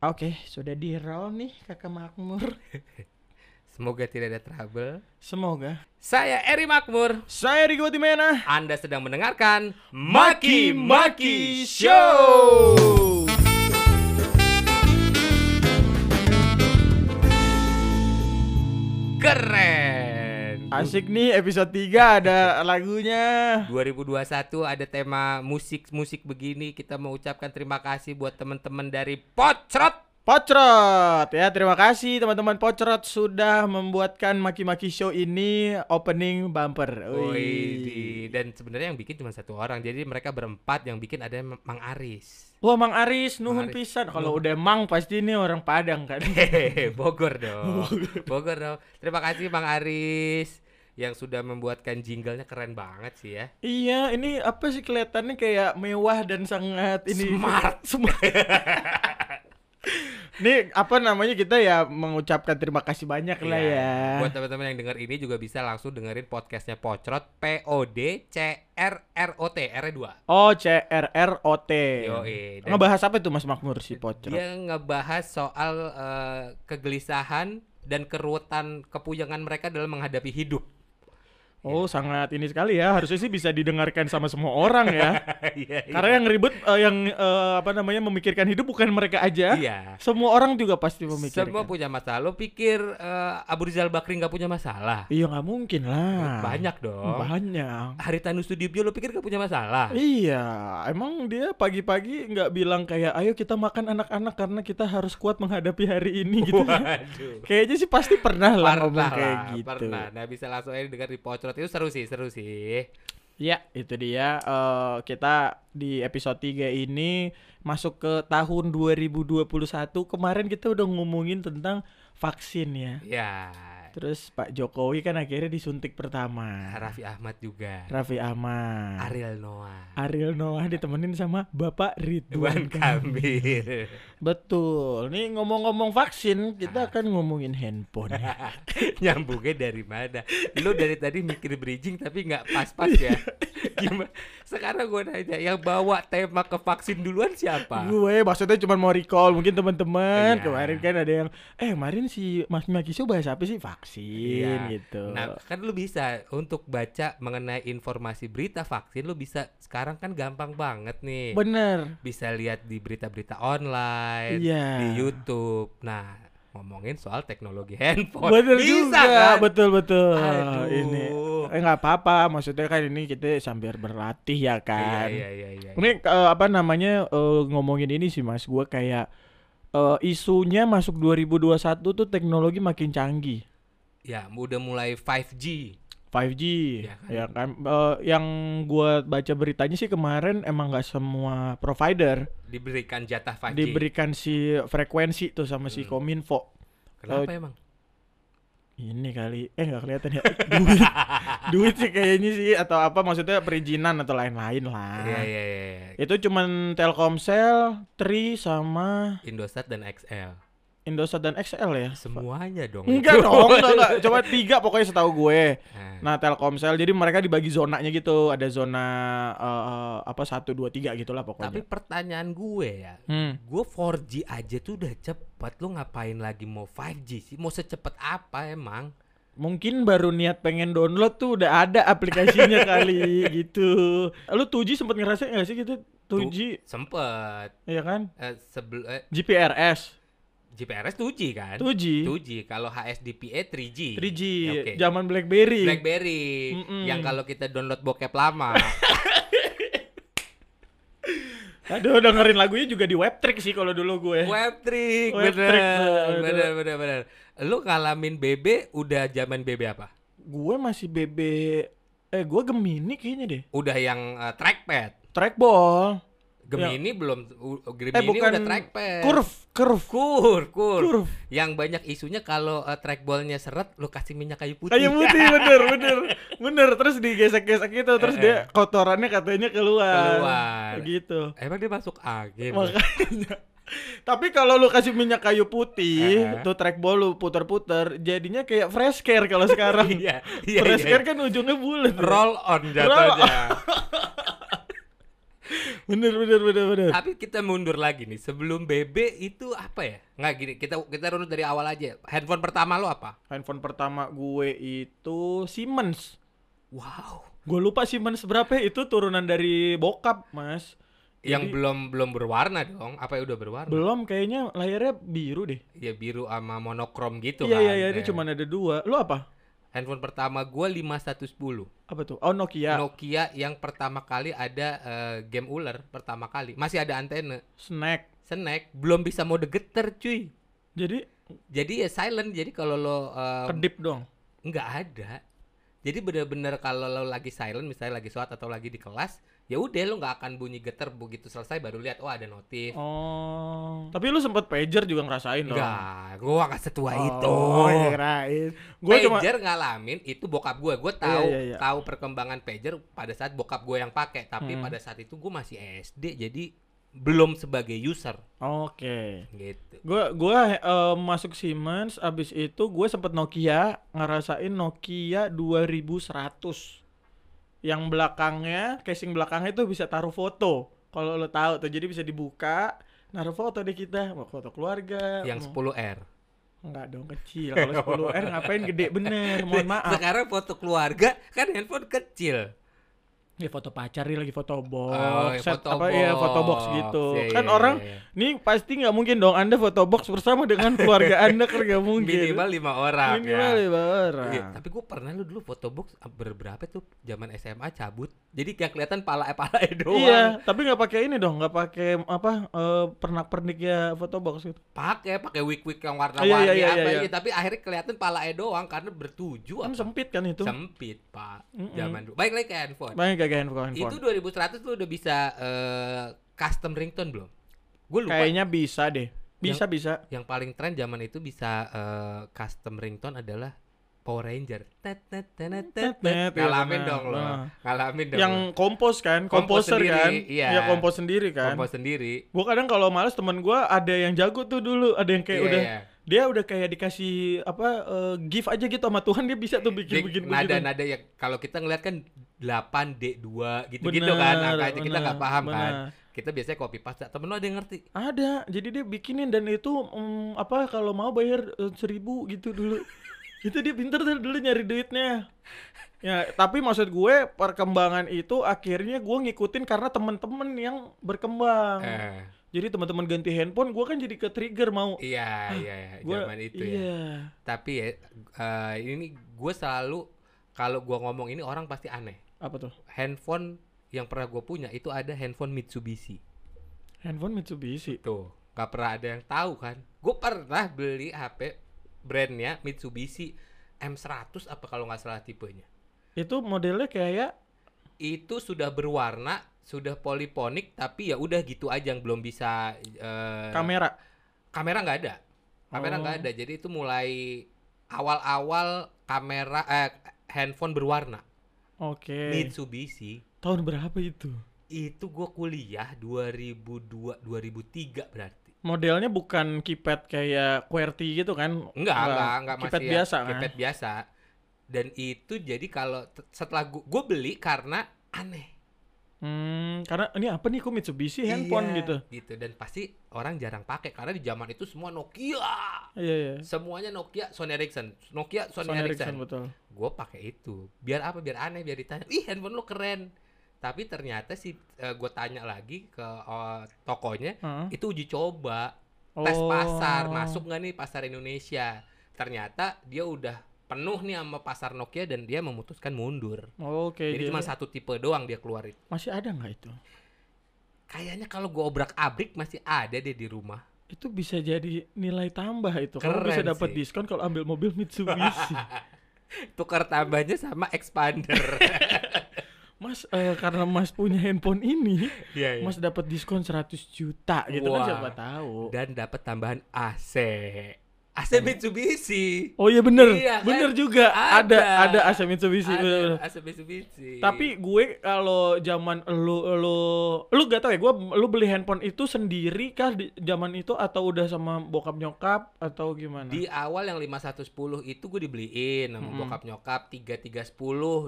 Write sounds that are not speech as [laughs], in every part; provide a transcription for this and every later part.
Oke, sudah di roll nih Kakak Makmur. [laughs] Semoga tidak ada trouble. Semoga. Saya Eri Makmur. Saya Riko Timena. Anda sedang mendengarkan Maki Maki Show. Keren. Asik nih episode 3 ada [laughs] lagunya. 2021 ada tema musik-musik begini. Kita mau ucapkan terima kasih buat teman-teman dari Pocrot. Pocrot ya terima kasih teman-teman Pocrot sudah membuatkan Maki Maki Show ini opening bumper. Wih, dan sebenarnya yang bikin cuma satu orang. Jadi mereka berempat yang bikin ada Mang Aris. Wah Mang Aris nuhun pisan. Kalau udah Mang pasti ini orang Padang kan. Bogor dong. Bogor dong. Terima kasih Mang Aris yang sudah membuatkan jinglenya keren banget sih ya. iya, ini apa sih kelihatannya kayak mewah dan sangat ini Smart. Smart. [laughs] Ini apa namanya kita ya mengucapkan terima kasih banyak lah Iya. ya. Buat teman-teman yang dengar ini juga bisa langsung dengerin podcastnya Pocrot P O D C R R O T R 2. Oh C R R O T. Dan Ngebahas apa itu Mas Makmur si Pocrot? dia ngebahas soal eh, kegelisahan dan keruwetan kepujangan mereka dalam menghadapi hidup. Oh sangat ini sekali ya. Harusnya sih bisa didengarkan sama semua orang ya. [laughs] Iya. Karena yang ribet eh, yang eh, apa namanya memikirkan hidup bukan mereka aja. Iya. Semua orang juga pasti memikirkan. Semua punya masalah. Lo pikir eh, Abu Rizal Bakri nggak punya masalah? Iya nggak mungkin lah. Banyak dong. Banyak. Haritanu Sudibyo lo pikir gak punya masalah? Iya, emang dia pagi-pagi nggak bilang kayak ayo kita makan anak-anak karena kita harus kuat menghadapi hari ini gitu. Waduh. Kayaknya sih pasti pernah lah Pernah ngomong kayak lah, gitu. pernah. Nah bisa langsung aja dengar di Pocrot itu seru sih, seru sih. Ya, itu dia eh, kita di episode 3 ini masuk ke tahun 2021. Kemarin kita udah ngomongin tentang vaksin ya. Ya, Terus Pak Jokowi kan akhirnya disuntik pertama. Raffi Ahmad juga. Raffi Ahmad. Ariel Noah. Ariel Noah ditemenin sama Bapak Ridwan. Kamil. Betul. Nih ngomong-ngomong vaksin, kita Ah. akan ngomongin handphone. [laughs] Nyambungnya dari mana? Lu dari tadi mikir bridging tapi nggak pas-pas ya. [laughs] Gimana? Sekarang gue nanya, yang bawa tema ke vaksin duluan siapa? Gue maksudnya cuma mau recall mungkin teman-teman Iya. kemarin kan ada yang eh kemarin si Mas Makiso bahas apa sih vaksin Iya. gitu. Nah, kan lu bisa untuk baca mengenai informasi berita vaksin lu bisa sekarang kan gampang banget nih. Bener. Bisa lihat di berita-berita online, Iya. di YouTube. Nah, ngomongin soal teknologi [laughs] handphone. Bener bisa juga, kan? betul betul. Aduh. Ini eh nggak apa-apa, maksudnya kan ini kita sambil berlatih ya Iya, kan. iya, iya, iya. Ini eh, apa namanya eh, ngomongin ini sih Mas, gue kayak eh, isunya masuk 2021 tuh teknologi makin canggih. Ya, udah mulai 5G. 5G Ya ya kan, Eh, yang gua baca beritanya sih kemarin emang nggak semua provider Diberikan jatah 5G. diberikan si frekuensi tuh sama si Hmm. Kominfo Kenapa eh, emang? ini kali eh nggak kelihatan ya [laughs] duit duit sih kayaknya sih atau apa maksudnya perizinan atau lain-lain lah Iya, iya, iya. iya. itu cuman Telkomsel, Tri sama Indosat dan XL. Indosat dan XL ya Semuanya dong. enggak dong enggak, enggak. [laughs] coba tiga pokoknya setahu gue Nah, Nah Telkomsel jadi mereka dibagi zonanya gitu ada zona eh, apa satu dua tiga gitulah tapi pokoknya. pertanyaan gue ya, Hmm. gue 4G aja tuh udah cepet, lu ngapain lagi mau 5G sih? Mau secepat apa emang? Mungkin baru niat pengen download tuh udah ada aplikasinya [laughs] kali gitu. Lu 2G sempet ngerasain gak sih gitu 2G Sempet. ya kan? Eh, sebel eh, GPRS GPRS 2G kan? 2G 2G. Kalau HSDPA 3G. 3G Oke. zaman BlackBerry. BlackBerry Mm-mm. yang kalau kita download bokep lama. [laughs] Aduh dengerin lagunya juga di Webtrick sih kalau dulu gue. Webtrick, Webtrick, bener, bener. bener, bener, bener. Lu ngalamin BB udah zaman BB apa? Gue masih BB eh gue Gemini kayaknya deh. Udah yang eh, trackpad. Trackball. Gemini belum, u- Gemini Ya. Eh bukan udah trackpad. Curve, curve. Kur, kur. Curve. Yang banyak isunya kalau uh, trackballnya seret, lu kasih minyak kayu putih. Kayu putih [laughs] bener bener bener terus digesek-gesek gitu terus Eh, dia kotorannya katanya keluar. Keluar. Gitu. Emang dia masuk angin. Makanya. [laughs] Tapi kalau lu kasih minyak kayu putih, Eh. tuh trackball lu puter-puter, jadinya kayak fresh care kalau sekarang. [laughs] Iya, iya, fresh iya. care kan ujungnya bulat. ya. Roll on jatuhnya. Bener bener bener bener. Tapi kita mundur lagi nih. Sebelum BB itu apa ya? Nggak gini, kita kita runut dari awal aja. Handphone pertama lo apa? Handphone pertama gue itu Siemens. Wow. Gue lupa Siemens berapa ya, itu turunan dari bokap, Mas. Yang Jadi- belum belum berwarna dong. Apa ya udah berwarna? Belum kayaknya layarnya biru deh. Ya biru sama monokrom gitu Iya kan. iya iya ini Eh. cuma ada dua. Lu apa? Handphone pertama gua 5110. Apa tuh? Oh Nokia. Nokia yang pertama kali ada eh, game ular pertama kali. Masih ada antena. Snack. Snack belum bisa mode getar cuy. Jadi Jadi ya silent. Jadi kalau lo eh, kedip dong. nggak ada. Jadi bener-bener kalau lo lagi silent misalnya lagi sholat atau lagi di kelas, ya udah lo nggak akan bunyi getar begitu selesai baru lihat oh ada notif. Oh. Tapi lu sempet pager juga ngerasain dong. Enggak, gua nggak setua itu. Oh, iya kirain. Gue cuma pager ngalamin itu bokap gue. Gue tahu iya, iya. tahu perkembangan pager pada saat bokap gue yang pakai. Tapi Hmm. pada saat itu gue masih SD, jadi belum sebagai user Oke. gitu. Gua gua eh, masuk Siemens abis itu gue sempet Nokia ngerasain Nokia 2100 yang belakangnya casing belakangnya itu bisa taruh foto. Kalau lo tahu tuh jadi bisa dibuka naruh foto deh kita. Mau foto keluarga Yang mau- 10R. enggak dong kecil. Kalau 10 R ngapain gede? Bener mohon [laughs] maaf. Sekarang foto keluarga kan handphone kecil. Ya foto pacar nih lagi foto box Oh, ya, set foto apa ya foto box box. gitu Iya, kan iya, orang iya. nih pasti nggak mungkin dong anda foto box bersama dengan keluarga [laughs] anda kan nggak mungkin Minimal lima orang minimal ya. lima orang Iya, tapi gue pernah lu dulu foto box berberapa tuh zaman SMA cabut. Jadi kayak kelihatan pala eh pala [laughs] doang. Iya, tapi nggak pakai ini dong, nggak pakai apa eh, pernak-pernik ya foto box gitu. Pakai pakai wig wig yang Iya, warna-warni iya, iya, apa iya. ya, tapi akhirnya kelihatan pala doang karena bertuju Kan apa. sempit kan itu. Sempit, Pak. Mm-mm. Zaman dulu. Baik lagi ke handphone. Banyak kayak handphone. Itu 2100 lu udah bisa eh, custom ringtone belum? Gue lupa. Kayaknya bisa deh. Bisa bisa. Yang paling tren zaman itu bisa eh, custom ringtone adalah Power Ranger. Tet, tet, tenet, tet, tet. Tet, ya Ngalamin dong lo. Nah. Ngalamin dong. Yang kompos kan, Kompos komposer kan. iya. Iya, kompos sendiri kan. Kompos sendiri. Gua kadang kalau males temen gua ada yang jago tuh dulu, ada yang kayak Iya, udah iya. Dia udah kayak dikasih apa eh, gift aja gitu sama Tuhan dia bisa tuh bikin Dia bikin nada-nada ya kalau kita ngeliat kan 8 D2 gitu-gitu Bener, kan angkanya kita bener, nggak paham kan. bener. Kita biasanya copy paste. Temen lu ada yang ngerti? Ada, jadi dia bikinin dan itu mm, apa kalau mau bayar eh, seribu gitu dulu. [laughs] itu dia pinter tuh dulu nyari duitnya. Ya, tapi maksud gue perkembangan itu akhirnya gue ngikutin karena temen-temen yang berkembang. Eh, Jadi teman-teman ganti handphone, gue kan jadi ke trigger mau. iya, iya, iya, Gua, zaman itu ya. iya. Tapi ya eh, ini gue selalu kalau gua ngomong ini orang pasti aneh. Apa tuh? Handphone yang pernah gue punya itu ada handphone Mitsubishi. Handphone Mitsubishi. Tuh, nggak pernah ada yang tahu kan. Gue pernah beli HP brandnya Mitsubishi M100 apa kalau nggak salah tipenya. Itu modelnya kayak Itu sudah berwarna, sudah poliponik, tapi ya udah gitu aja yang belum bisa eh, kamera. kamera nggak ada. Kamera nggak Oh. ada. Jadi itu mulai awal-awal kamera eh, handphone berwarna Oke. Mitsubishi. Tahun berapa itu? Itu gue kuliah 2002 2003 berarti. Modelnya bukan keypad kayak QWERTY gitu kan? Enggak, enggak, enggak masih Keypad ya, biasa kan? keypad biasa. Dan itu jadi kalau setelah gua, gua beli karena aneh. Hmm, karena ini apa nih kok Mitsubishi handphone Iya, gitu. Gitu dan pasti orang jarang pakai karena di zaman itu semua Nokia. Iya iya. Semuanya Nokia, Sony Ericsson. Nokia, Sony, Sony Ericsson. Ericsson betul. Gue pakai itu. Biar apa? Biar aneh, biar ditanya, "Ih, handphone lu keren." Tapi ternyata sih gue tanya lagi ke eh, tokonya, Heeh. itu uji coba. tes Oh. pasar masuk nggak nih pasar Indonesia ternyata dia udah penuh nih sama pasar Nokia dan dia memutuskan mundur Oke. jadi jadi cuma satu tipe doang dia keluarin masih ada nggak itu? kayaknya kalau gua obrak abrik masih ada deh di rumah Itu bisa jadi nilai tambah itu. Kamu Keren bisa dapat diskon kalau ambil mobil Mitsubishi. [laughs] tukar tambahnya sama expander [laughs] Mas eh, karena Mas punya handphone ini, Iya, iya. Mas dapat diskon 100 juta gitu kan Wah. siapa tahu. dan dapat tambahan AC AC Mitsubishi. Oh iya bener, Iya, kan? bener juga. Ada, Ada. ada AC Mitsubishi. Ada. AC Mitsubishi. Tapi gue kalau zaman lu lu lu gak tau ya, gue lu beli handphone itu sendiri kah di zaman itu atau udah sama bokap nyokap atau gimana? di awal yang 5110 itu gue dibeliin sama Mm-mm. bokap nyokap 3310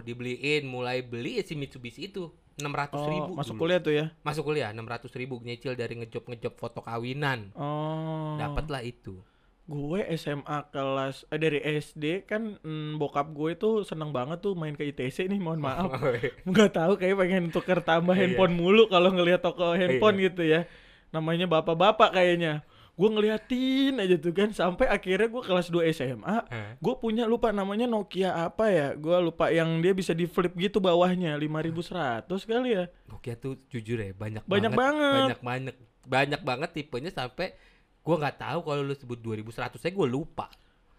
dibeliin mulai beli si Mitsubishi itu 600 oh, ribu masuk dulu. kuliah tuh ya. masuk kuliah 600 ribu nyicil dari ngejob ngejob foto kawinan Oh. dapatlah itu Gue SMA kelas eh, dari SD kan mm, bokap gue tuh seneng banget tuh main ke ITC nih, mohon maaf. [laughs] nggak tahu kayak pengen tuker tambah Iya. handphone mulu kalau ngelihat toko handphone gitu ya. Namanya bapak-bapak kayaknya. Gue ngeliatin aja tuh kan sampai akhirnya gue kelas 2 SMA gue punya lupa namanya Nokia apa ya. Gue lupa yang dia bisa di flip gitu bawahnya 5100 kali ya. Nokia tuh jujur ya banyak, Banyak banget, banget. banyak banget banyak banget tipenya sampai gua nggak tahu kalau lu sebut 2100 saya gue lupa.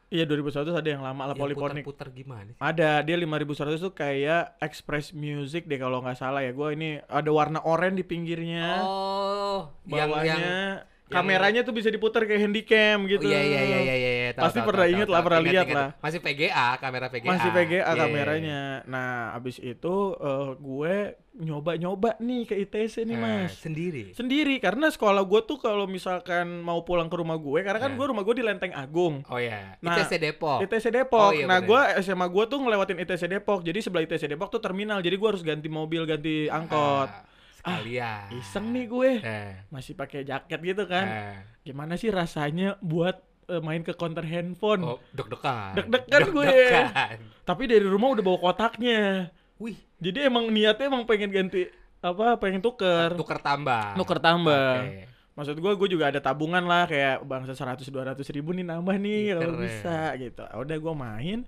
Iya 2100 ada yang lama lah Yang poliponik putar-putar gimana sih? Ada dia 5100 tuh kayak Express Music deh kalau nggak salah ya. Gue ini ada warna oranye di pinggirnya. Oh bawahnya yang yang- kameranya tuh bisa diputar kayak handycam gitu Oh, iya iya iya iya iya Pasti tahu, pernah inget lah, pernah lihat lah. masih VGA kamera VGA masih Iya, iya, kameranya. Nah, abis itu eh, gue nyoba-nyoba nih ke ITC nih iya. mas. Eh, sendiri Sendiri karena sekolah gue tuh kalau misalkan mau pulang ke rumah gue, karena kan Eh. gue rumah gue di Lenteng Agung. oh ya Nah, ITC Depok ITC Depok. Oh, iya nah, gue SMA gue tuh ngelewatin ITC Depok. Jadi sebelah ITC Depok tuh terminal. Jadi gue harus ganti mobil, ganti angkot. Ah, sekalian Iseng nih gue. eh, Masih pakai jaket gitu kan. eh. Gimana sih rasanya buat eh, main ke counter handphone? oh deg-degan Deg-degan gue. Deg-degan. Tapi dari rumah udah bawa kotaknya. wih Jadi emang niatnya emang pengen ganti apa pengen tuker tuker tambah nuker tambah Oke. maksud gue gue juga ada tabungan lah kayak bangsa 100 200 ribu nih nambah nih kalau bisa gitu udah gue main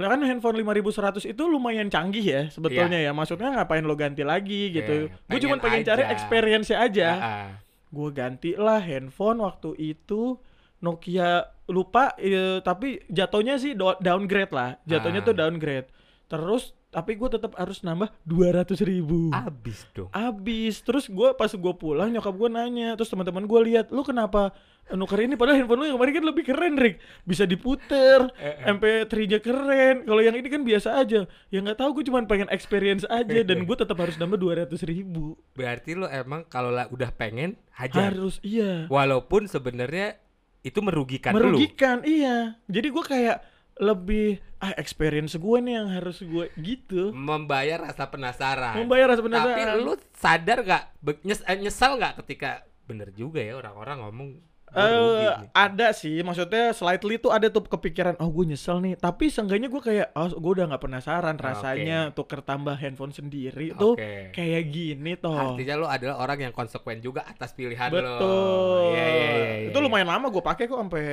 lah kan handphone 5100 itu lumayan canggih ya sebetulnya ya. Maksudnya ngapain lo ganti lagi gitu? Iya, gue cuma pengen cari experience aja. Ah, ah. gue ganti lah handphone waktu itu Nokia lupa eh, tapi jatuhnya sih do- downgrade lah. Jatuhnya Ah. tuh downgrade. Terus tapi gue tetap harus nambah 200 ribu. Abis dong. Abis. Terus gue pas gue pulang nyokap gue nanya. Terus teman-teman gue lihat lu kenapa nuker ini? Padahal handphone lu yang kemarin kan lebih keren Rick. Bisa diputer Eh, MP3 nya keren. Kalau yang ini kan biasa aja. Ya nggak tahu gue cuma pengen experience aja. Dan gue tetap harus nambah 200 ribu. Berarti lo emang kalau udah pengen hajar? Harus iya. Walaupun sebenarnya itu merugikan, lu? Merugikan iya. Jadi gue kayak lebih ah experience gue nih yang harus gue gitu. Membayar rasa penasaran. Membayar rasa tapi penasaran lu sadar gak nyes eh, nyesal gak ketika bener juga ya orang-orang ngomong rugi Eh, nih. ada sih, maksudnya slightly tuh ada tuh kepikiran, oh gue nyesel nih. Tapi seenggaknya gue kayak, oh gue udah nggak penasaran Ah, rasanya tuker tambah handphone sendiri tuh Oke. kayak gini toh. artinya lo adalah orang yang konsekuen juga atas pilihan lo Betul. Iya, iya, iya, iya, itu iya. lumayan lama gue pakai kok sampai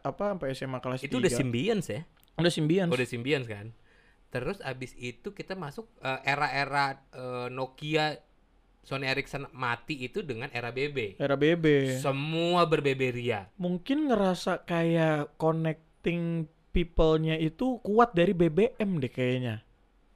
apa sampai SMA kelas itu 3. udah Symbians ya udah Symbians. udah Symbians kan terus abis itu kita masuk eh, era-era eh, Nokia Sony Ericsson mati itu dengan era BB Era BB. semua berbeberia Mungkin ngerasa kayak connecting people-nya itu kuat dari BBM deh kayaknya.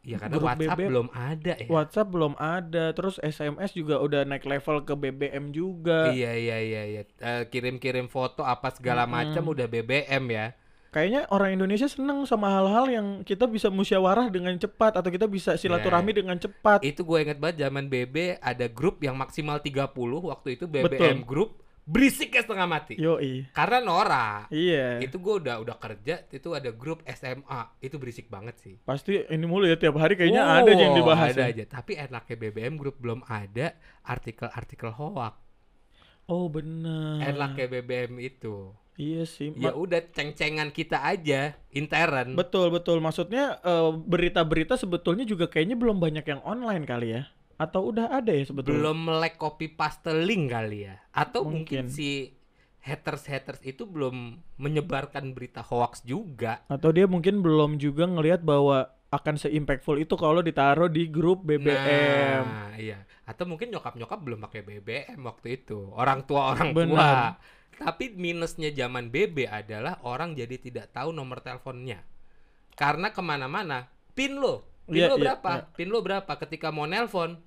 ya karena Grup WhatsApp BB. belum ada ya WhatsApp belum ada, terus SMS juga udah naik level ke BBM juga. Iya iya iya iya. Eh, kirim-kirim foto apa segala Mm-mm. macam udah BBM ya. Kayaknya orang Indonesia seneng sama hal-hal yang kita bisa musyawarah dengan cepat atau kita bisa silaturahmi Nah. dengan cepat. Itu gue inget banget zaman BB ada grup yang maksimal 30 waktu itu BBM Betul. grup berisik ya setengah mati. Yoi. Karena Nora Iya. itu gue udah udah kerja itu ada grup SMA itu berisik banget sih. Pasti ini mulu ya tiap hari kayaknya Oh, ada aja yang dibahas. Ada ya. aja. Tapi enaknya BBM grup belum ada artikel-artikel hoak. Oh bener. Enaknya BBM itu. Iya sih. Ya udah ceng-cengan kita aja intern. betul betul. Maksudnya eh, berita-berita sebetulnya juga kayaknya belum banyak yang online kali ya. Atau udah ada ya sebetulnya? belum melek copy paste link kali ya atau mungkin, Mungkin. si haters haters itu belum menyebarkan berita hoax juga Atau dia mungkin belum juga ngelihat bahwa akan se-impactful itu kalau ditaruh di grup BBM. nah iya atau mungkin nyokap nyokap belum pakai BBM waktu itu orang tua orang Benar. tua tapi minusnya zaman BB adalah orang jadi tidak tahu nomor teleponnya karena ke mana-mana pin lo pin Iya, lo iya, berapa iya. pin lo berapa ketika mau nelpon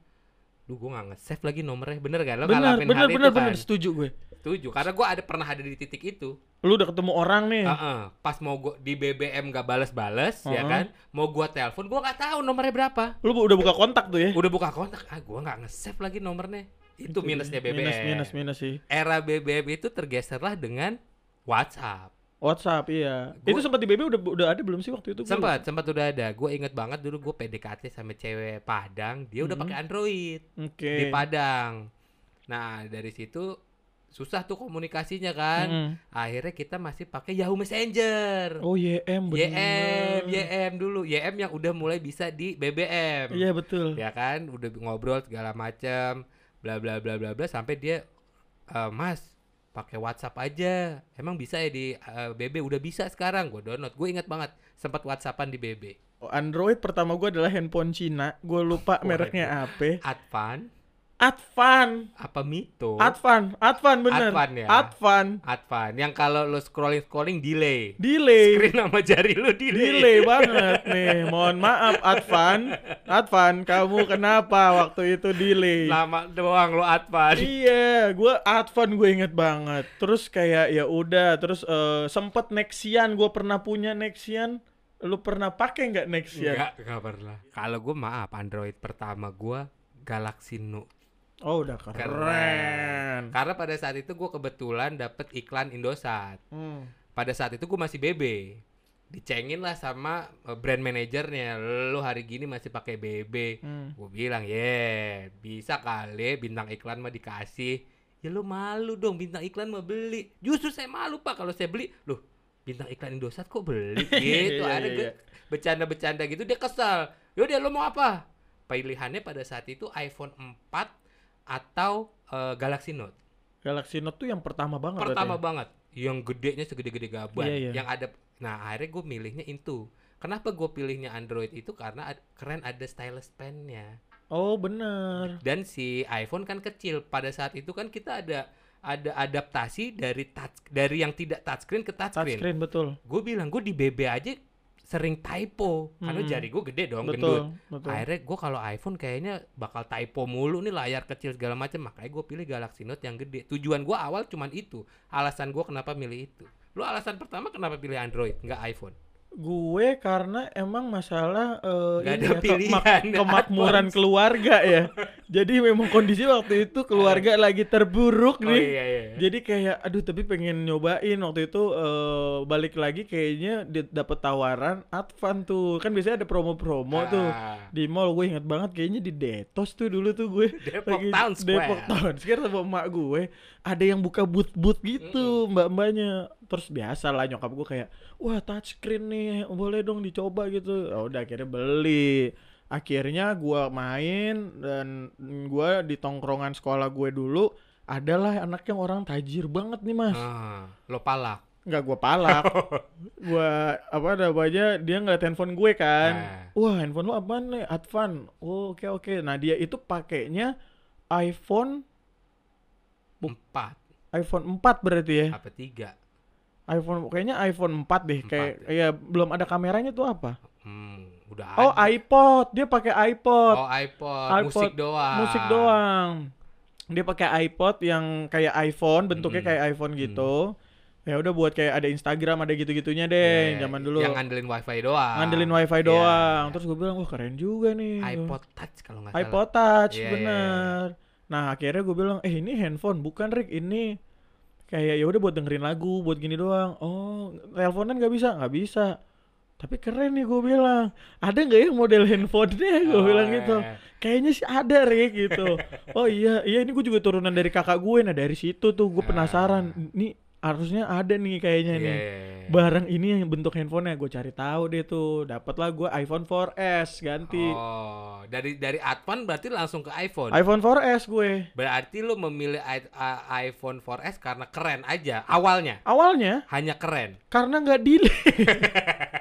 Duh gue gak nge-save lagi nomornya Bener gak? Lo Benar, ngalamin benar, hal benar, itu benar, kan? setuju gue. setuju karena gua ada pernah ada di titik itu. Lu udah ketemu orang nih. Heeh, pas mau gua di BBM gak bales-bales ya Heeh. kan, mau gua telepon gua nggak tahu nomornya berapa. Lu udah buka kontak tuh ya. Udah buka kontak, ah gua nggak nge-save lagi nomornya. Itu minusnya BBM. Minus minus minus sih. Era BBM itu tergeserlah dengan WhatsApp. WhatsApp iya. Gua- Itu sempat di BB udah udah ada belum sih waktu itu? Sempat, sempat udah ada. Gue inget banget dulu gue PDKT sama cewek Padang, dia udah Mhm. pakai Android. Oke. di Padang. Nah, dari situ susah tuh komunikasinya kan. Mm-mm. Akhirnya kita masih pakai Yahoo Messenger. Oh YM bener. YM, YM dulu. YM yang udah mulai bisa di BBM. Iya betul. Ya kan, udah ngobrol segala macam, bla bla bla bla bla sampai dia "Eh, Mas, pakai WhatsApp aja. Emang bisa ya di eh, BB udah bisa sekarang. Gue download. Gue inget banget sempat WhatsAppan di BB. Oh, Android pertama gua adalah handphone Cina. Gue lupa [laughs] Oh, mereknya apa. Advan Advan. apa Mito? Advan. Advan bener. Advan ya? Advan. Advan. Yang kalau lo scrolling scrolling delay. Delay. Screen sama jari lo delay. Delay [laughs] banget nih. Mohon maaf Advan. Advan, kamu kenapa waktu itu delay? Lama doang lo Advan. Iya, gua Advan gue inget banget. Terus kayak ya udah, terus eh, sempet Nexian, gue pernah punya Nexian. Lu pernah pakai nggak Nexian? Enggak, enggak pernah. Kalau gue maaf, Android pertama gue Galaxy Note. Oh udah keren. Karena pada saat itu gue kebetulan dapet iklan Indosat. Hmm. Pada saat itu gue masih BB. Dicengin lah sama eh, brand manajernya. Lu hari gini masih pakai BB. Hmm. Gue bilang, "Ye, bisa kali bintang iklan mah dikasih." Ya lu malu dong bintang iklan mah beli. Justru saya malu Pak kalau saya beli. Loh, bintang iklan Indosat kok beli [laughs] gitu. Iya, Ada iya, iya. bercanda-bercanda gitu dia kesal. Yaudah lu mau apa? Pilihannya pada saat itu iPhone 4 atau eh, Galaxy Note. Galaxy Note tuh yang pertama banget. Pertama berarti. banget. Yang gedenya segede-gede gaban. Iya, iya. Yang ada Nah, akhirnya gue milihnya itu. Kenapa gue pilihnya Android itu karena ad- keren ada stylus pen-nya. Oh bener. Dan si iPhone kan kecil. Pada saat itu kan kita ada ada adaptasi dari touch dari yang tidak touchscreen ke touchscreen. Touchscreen betul. Gue bilang gue di BB aja sering typo karena Hmm. jari gue gede dong gendut. Betul. Betul. Akhirnya gue kalau iPhone kayaknya bakal typo mulu nih layar kecil segala macam makanya gue pilih Galaxy Note yang gede. Tujuan gue awal cuman itu. Alasan gue kenapa milih itu. Lu alasan pertama kenapa pilih Android nggak iPhone? Gue karena emang masalah eh, Nggak ini ada ya, pilihan, kemak- [laughs] kemakmuran advance. keluarga ya. Jadi memang kondisi waktu itu keluarga lagi terburuk Oh nih. iya iya. Jadi kayak aduh tapi pengen nyobain waktu itu eh, balik lagi kayaknya dapet tawaran Advan tuh. Kan biasanya ada promo-promo tuh. Ah, Di mall gue inget banget kayaknya di Detos tuh dulu tuh gue Depok Town Square. Depok Town Square sama emak gue ada yang buka booth-booth gitu mbak-mbaknya. Terus biasa lah nyokap gue kayak wah touchscreen nih boleh dong dicoba gitu. Ya udah akhirnya beli. Akhirnya gua main dan gua di tongkrongan sekolah gue dulu adalah anak yang orang tajir banget nih mas. Ah, lo palak. nggak gua palak. [laughs] Gua apa namanya dia ngeliat handphone gue kan. Nah. wah handphone lu apaan nih? Advan. Oh, oke oke. Nah dia itu pakainya iPhone Empat iPhone 4 berarti ya apa tiga? iPhone kayaknya iPhone 4 deh Empat kayak ya belum ada kameranya tuh apa Hmm, udah oh ada. iPod dia pakai iPod Oh iPod, iPod, musik doang. musik doang dia pakai iPod yang kayak iPhone bentuknya Mm-mm. kayak iPhone gitu ya udah buat kayak ada Instagram ada gitu-gitunya deh Ya, zaman dulu Yang ngandelin wifi doang. ngandelin wifi Iya, doang iya. terus gue bilang wah keren juga nih iPod Touch kalau nggak salah. iPod Touch iya, bener nah akhirnya gue bilang eh ini handphone bukan Rick. Ini kayak ya udah buat dengerin lagu buat gini doang. Oh teleponan nggak bisa? Nggak bisa. Tapi keren nih gue bilang. Ada nggak ya model handphonenya? gue Oh, bilang gitu. iya. kayaknya sih ada Rick gitu. [laughs] Oh iya. Iya ini gue juga turunan dari kakak gue nah dari situ tuh gue penasaran. Nih harusnya ada nih kayaknya Ah. Iya, nih iya, iya. barang ini yang bentuk handphonenya gue cari tahu deh tuh dapatlah gue iPhone 4S ganti Oh, dari dari Advan berarti langsung ke iPhone. iPhone 4S gue Berarti lu memilih i- a- iPhone 4S karena keren aja awalnya. awalnya Hanya keren. karena nggak delay [laughs]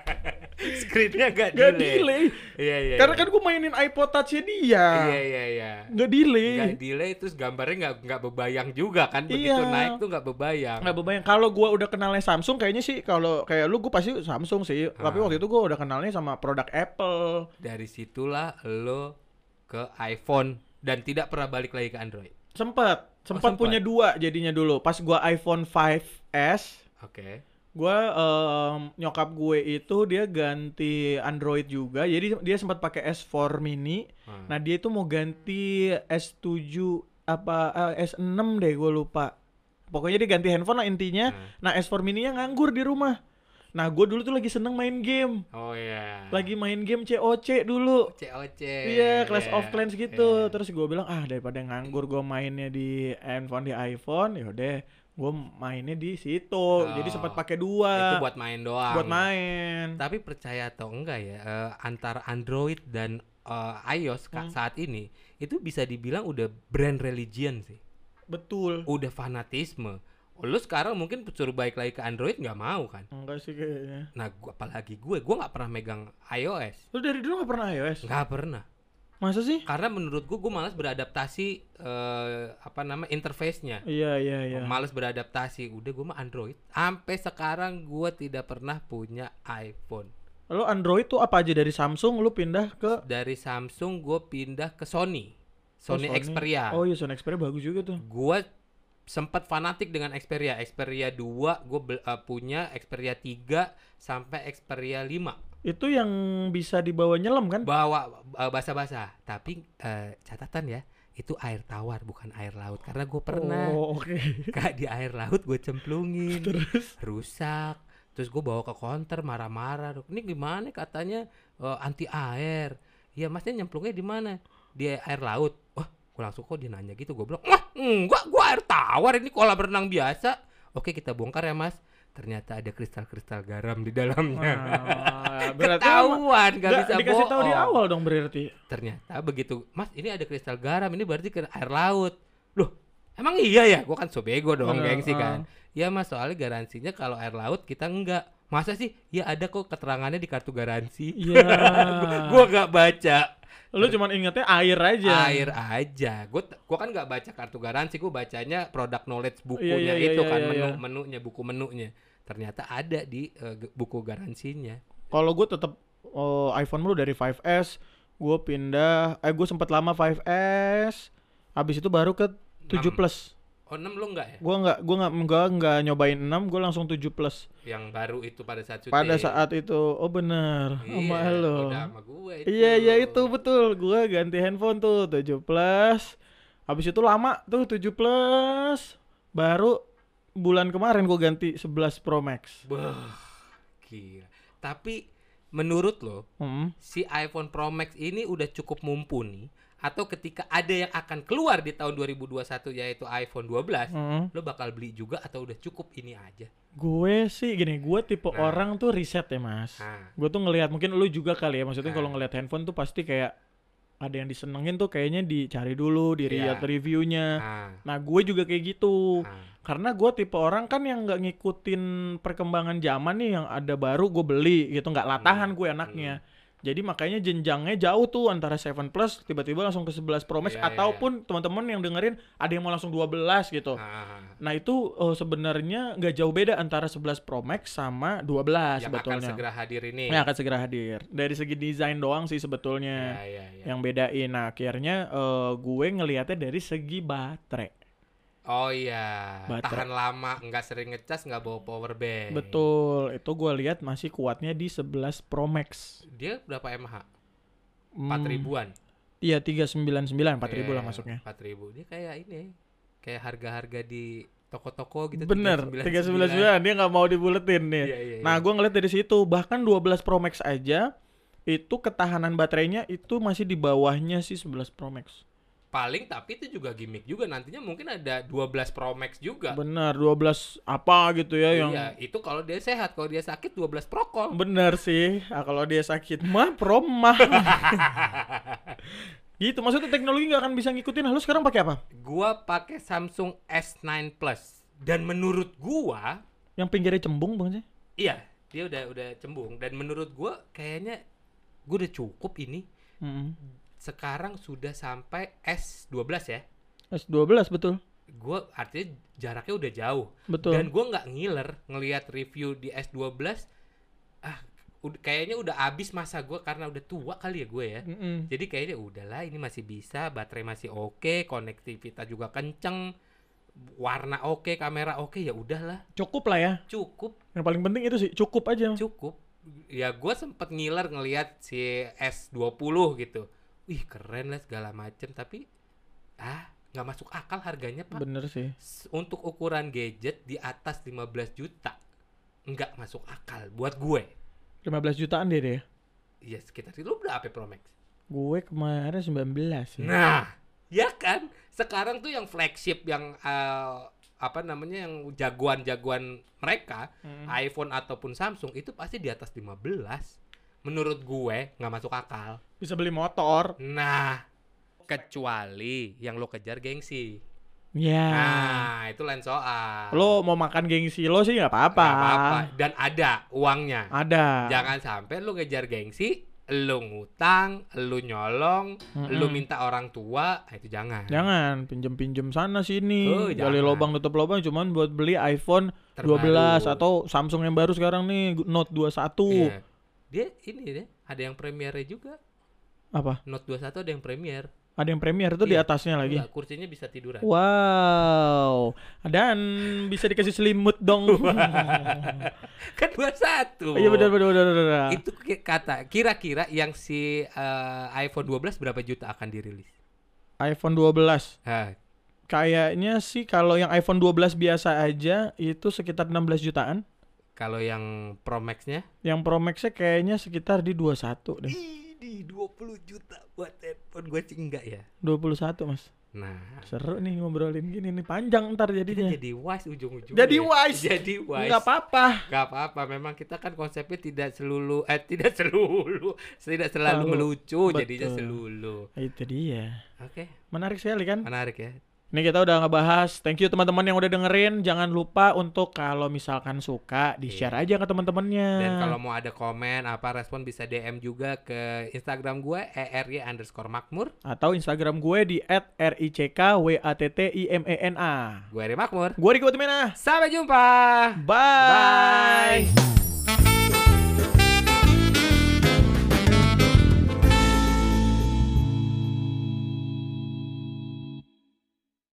[laughs] Screennya nggak nggak delay. delay Iya iya. karena iya. kan gue mainin iPod Touch-nya dia Iya iya iya. nggak delay Nggak delay terus gambarnya nggak nggak bebayang juga kan begitu Iya. naik tuh nggak bebayang. nggak bebayang kalau gue udah kenalnya Samsung kayaknya sih kalau kayak lu gue pasti Samsung sih tapi Ah. waktu itu gue udah kenalnya sama produk Apple Dari situlah lo ke iPhone dan tidak pernah balik lagi ke Android. sempet Sempat sempat. punya dua jadinya dulu. Pas gua iPhone 5S, Oke. Gua em, nyokap gue itu dia ganti Android juga. Jadi dia sempat pakai S4 mini. Hmm. Nah, dia itu mau ganti S7 apa eh, S6 deh gue lupa. Pokoknya dia ganti handphone lah intinya. Hmm. Nah, S4 mininya nganggur di rumah. Nah, gue dulu tuh lagi seneng main game. Oh iya. Lagi main game COC dulu. COC. Iya, Clash of Iya, Clans gitu. iya. Terus gue bilang, ah daripada nganggur gue mainnya di handphone di iPhone, yaudah gue mainnya di situ. Jadi sempat Oh, pakai Itu dua buat main doang. buat main. Tapi percaya atau enggak ya, eh, antara Android dan eh, iOS Hmm. saat ini itu bisa dibilang udah brand religion sih. Betul. Udah fanatisme. Lu sekarang mungkin suruh balik lagi ke Android nggak mau kan? Enggak sih kayaknya. Nah, gua, apalagi gue, gue nggak pernah megang iOS. Lu dari dulu gak pernah iOS? Nggak pernah. Masa sih? Karena menurut gue, gue malas beradaptasi eh, apa nama interface-nya. Iya, iya, iya. Males beradaptasi. Udah gue mah Android. Sampai sekarang gue tidak pernah punya iPhone. Lu Android tuh apa aja dari Samsung lu pindah ke Dari Samsung gue pindah ke Sony. Oh, Sony, Xperia. Oh iya, Sony Xperia bagus juga tuh. Gue sempat fanatik dengan Xperia. Xperia 2 gue punya, Xperia 3 sampai Xperia 5. Itu yang bisa dibawa nyelam kan? Bawa eh, basah-basah. Tapi eh, catatan ya, itu air tawar bukan air laut. Karena gue pernah Oh, oke. [laughs] Kak di air laut gue cemplungin Terus? rusak. Terus gue bawa ke konter marah-marah. Ini gimana katanya? Eh, anti air. Ya masnya nyemplungnya di mana? Di air laut. Wah gue langsung kok dia nanya gitu? Gue bilang wah enggak gue air tawar. Ini kolam renang biasa. Oke kita bongkar ya mas. Ternyata ada kristal-kristal garam di dalamnya. Wah, berarti ketahuan gak Nggak bisa dikasih tahu di bohong. awal dong berarti. ternyata begitu mas ini ada kristal garam ini berarti ke air laut loh emang iya ya gua kan sobego dong Bener, gengsi ah. kan ya mas soalnya garansinya kalau air laut kita enggak masa sih ya ada kok keterangannya di kartu garansi Iya. [laughs] gua nggak baca Lu cuman ingetnya air aja. air aja gua gua kan nggak baca kartu garansi gua bacanya product knowledge bukunya Iya, iya, itu iya, kan iya, menu iya. menunya buku menunya ternyata ada di ge- buku garansinya Kalau gue tetap oh, iPhone mulu dari 5S, gue pindah eh gue sempat lama 5S, habis itu baru ke 7 Enam. plus. oh 6 lo enggak ya Gua nggak gua nggak nggak nggak nyobain 6, gue langsung 7 plus. yang baru itu pada saat syuting Pada saat itu, oh bener, sama Iya, lo. udah sama gue itu. Iya iya itu betul, gue ganti handphone tuh 7 plus. Habis itu lama tuh 7 plus, baru bulan kemarin gue ganti 11 Pro Max. Wah, gila. Tapi menurut lo, Hmm. si iPhone Pro Max ini udah cukup mumpuni atau ketika ada yang akan keluar di tahun 2021 yaitu iPhone 12, hmm. lo bakal beli juga atau udah cukup ini aja? Gue sih gini, gue tipe Nah. orang tuh riset ya mas. Nah, Gue tuh ngelihat mungkin lu juga kali ya, maksudnya Nah. kalau ngelihat handphone tuh pasti kayak ada yang disenengin tuh kayaknya dicari dulu, dilihat Iya. reviewnya. nah, Nah gue juga kayak gitu, nah. karena gue tipe orang kan yang nggak ngikutin perkembangan zaman nih yang ada baru gue beli gitu, nggak latahan Hmm, gue anaknya. Jadi makanya jenjangnya jauh tuh antara 7 Plus tiba-tiba langsung ke 11 Pro Max Iya, iya, ataupun teman-teman yang dengerin ada yang mau langsung 12 gitu. Nah, Nah itu eh, sebenarnya nggak jauh beda antara 11 Pro Max sama 12 yang akan sebetulnya. segera hadir ini. Yang akan segera hadir. Dari segi desain doang sih Ya, sebetulnya ya, ya. yang bedain. Nah akhirnya eh, gue ngelihatnya dari segi baterai. Oh iya, Baterai. tahan lama, nggak sering ngecas, nggak bawa power bank. Betul. Itu gue lihat masih kuatnya di 11 Pro Max. Dia berapa mAh? Hmm, Empat ribuan. Iya 399 empat ribu lah Iya, masuknya. 4000. Dia kayak ini. Kayak harga-harga di toko-toko gitu. Bener, 399 dia nggak mau dibuletin nih. Iya, iya, Nah, gue ngeliat dari situ, bahkan 12 Pro Max aja itu ketahanan baterainya itu masih di bawahnya sih 11 Pro Max. Paling tapi itu juga gimmick juga nantinya mungkin ada 12 Pro Max juga. Bener, 12 apa gitu ya yang Iya, itu kalau dia sehat, kalau dia sakit 12 Prokol. bener sih. Ah, kalau dia sakit mah Pro mah. [laughs] gitu, maksudnya teknologi nggak akan bisa ngikutin. Lalu sekarang pakai apa? Gua pakai Samsung S9 Plus dan menurut gua Yang pinggirnya cembung bang sih? iya, dia udah udah cembung dan menurut gua kayaknya gua udah cukup ini. Mm. Sekarang sudah sampai S12 ya. S12 betul, Gua artinya jaraknya udah jauh. betul. Dan gua nggak ngiler ngelihat review di S12 ah ud- kayaknya udah habis masa gua karena udah tua kali ya gue ya. Mm-mm. Jadi kayaknya udahlah ini masih bisa, baterai masih oke, konektivitas juga kenceng. warna oke, kamera oke ya udahlah, Cukup lah ya. cukup, Yang paling penting itu sih cukup aja. cukup. Ya gue sempet ngiler ngelihat si S20 gitu. Wih, keren lah segala macem tapi ah, nggak masuk akal harganya, Pak. Bener sih. Untuk ukuran gadget di atas 15 juta nggak masuk akal buat gue. 15 jutaan dia deh. Iya sekitar itu lu berapa Pro Max? Gue kemarin 19 sih. Nah, ya kan? Sekarang tuh yang flagship yang eh, apa namanya yang jagoan-jagoan mereka, Hmm. iPhone ataupun Samsung itu pasti di atas 15. Menurut gue nggak masuk akal. Bisa beli motor. Nah, kecuali yang lo kejar gengsi. Ya. Nah, itu lain soal. Lo mau makan gengsi lo sih nggak apa-apa. Apa-apa. Dan ada uangnya. Ada. Jangan sampai lu ngejar gengsi, lu ngutang, lu nyolong, Mm-mm. lu minta orang tua, nah itu jangan. Jangan pinjem-pinjem sana sini. Oh, Gali lubang tutup lubang cuman buat beli iPhone Terbaru. 12 atau Samsung yang baru sekarang nih Note 21. Iya. Dia ini deh, ada yang premiernya juga. Apa? Note 21 ada yang premier. Ada yang premier itu di Iya. atasnya lagi. Enggak, kursinya bisa tiduran. Wow. Dan bisa dikasih selimut dong. [laughs] Kan 21. Iya benar benar benar benar. Itu kata kira-kira yang si eh, iPhone 12 berapa juta akan dirilis? iPhone 12. Hah, Kayaknya sih kalau yang iPhone 12 biasa aja itu sekitar 16 jutaan. Kalau yang Pro Max-nya? Yang Pro Max-nya kayaknya sekitar di 21 deh. Di 20 juta buat headphone gue enggak ya. 21, Mas. Nah, Seru nih ngobrolin gini nih panjang ntar kita jadinya. jadi wise ujung-ujungnya. Jadi wise. Jadi wise. Enggak apa-apa. Gak apa-apa, memang kita kan konsepnya tidak selulu, eh tidak selulu, tidak selalu Selalu. melucu, Betul. jadinya selulu. Itu dia. Oke, Menarik sekali kan? menarik ya. Ini kita udah ngebahas. Thank you teman-teman yang udah dengerin. Jangan lupa untuk kalau misalkan suka di-share aja ke teman-temannya. Iya. Dan kalau mau ada komen apa respon bisa DM juga ke Instagram gue ery underscore makmur. atau Instagram gue di @rickwatttimena. Gue Eri Makmur. Gue Riko Timena. Sampai jumpa. Bye. Bye.